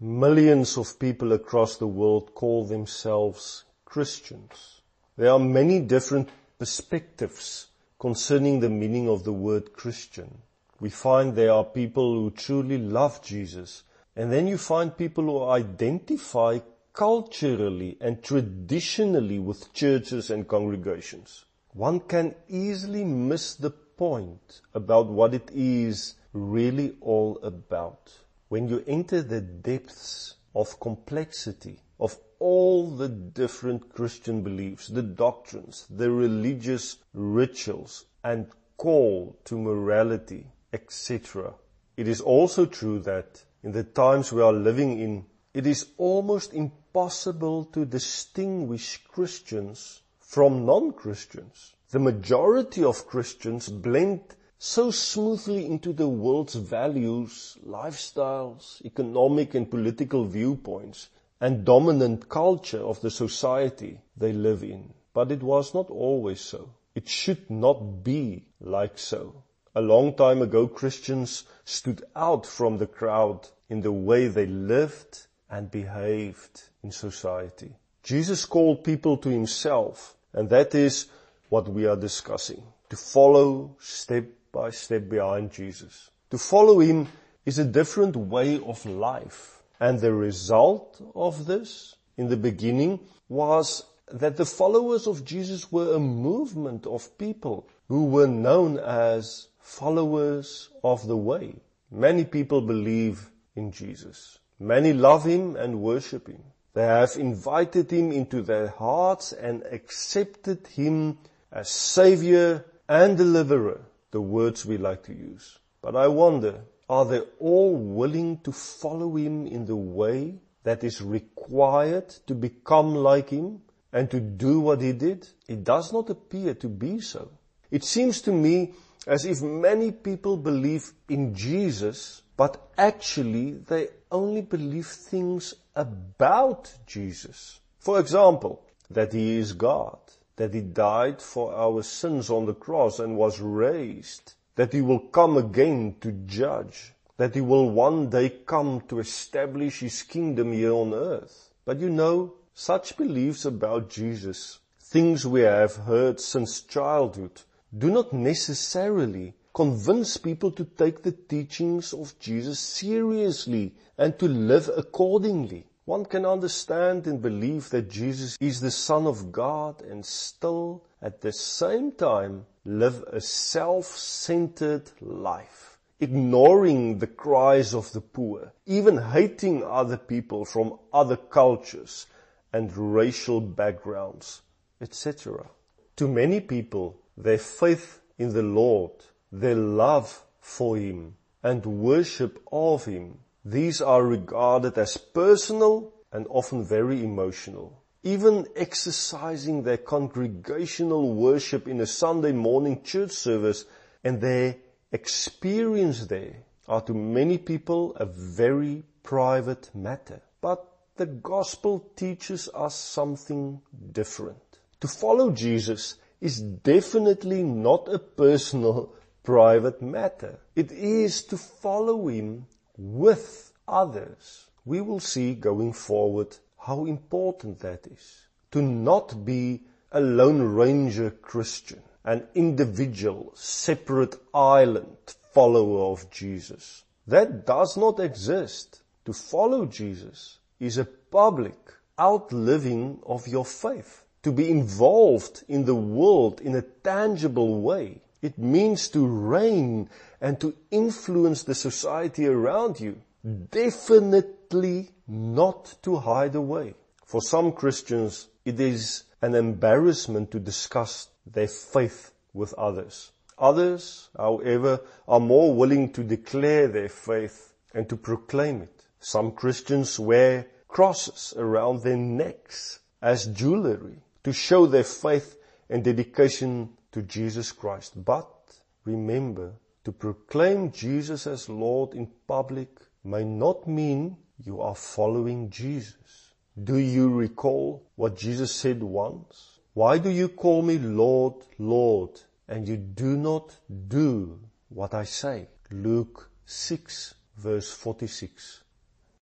millions of people across the world call themselves Christians. There are many different perspectives concerning the meaning of the word Christian. We find there are people who truly love Jesus, and then you find people who identify culturally and traditionally with churches and congregations. One can easily miss the point about what it is really all about. When you enter the depths of complexity of all the different Christian beliefs, the doctrines, the religious rituals, and call to morality, etc. It is also true that in the times we are living in, it is almost impossible to distinguish Christians from non-Christians. The majority of Christians blend so smoothly into the world's values, lifestyles, economic and political viewpoints, and dominant culture of the society they live in. But it was not always so. It should not be like so. A long time ago, Christians stood out from the crowd in the way they lived and behaved in society. Jesus called people to himself, and that is what we are discussing. To follow step by step behind Jesus. To follow him is a different way of life. And the result of this in the beginning was that the followers of Jesus were a movement of people who were known as followers of the way. Many people believe in Jesus. Many love him and worship him. They have invited him into their hearts and accepted him as savior and deliverer the words we like to use. But I wonder, are they all willing to follow him in the way that is required to become like him and to do what he did? It does not appear to be so. It seems to me as if many people believe in Jesus, but actually they only believe things about Jesus. For example, that he is God, that he died for our sins on the cross and was raised, that he will come again to judge, that he will one day come to establish his kingdom here on earth. But you know, such beliefs about Jesus, things we have heard since childhood, do not necessarily convince people to take the teachings of Jesus seriously and to live accordingly. One can understand and believe that Jesus is the Son of God and still at the same time live a self-centered life, ignoring the cries of the poor, even hating other people from other cultures and racial backgrounds, etc. To many people, their faith in the Lord, their love for Him and worship of Him these are regarded as personal and often very emotional. Even exercising their congregational worship in a Sunday morning church service and their experience there are to many people a very private matter. But the gospel teaches us something different. To follow Jesus is definitely not a personal, private matter. It is to follow Him with others. We will see going forward how important that is. To not be a lone ranger Christian, an individual, separate island follower of Jesus. That does not exist. To follow Jesus is a public outliving of your faith. To be involved in the world in a tangible way. It means to reign and to influence the society around you. Definitely not to hide away. For some Christians, it is an embarrassment to discuss their faith with others. Others, however, are more willing to declare their faith and to proclaim it. Some Christians wear crosses around their necks as jewelry to show their faith and dedication to Jesus Christ. But remember, to proclaim Jesus as Lord in public may not mean you are following Jesus. Do you recall what Jesus said once? Why do you call me Lord, Lord, and you do not do what I say? Luke 6 verse 46.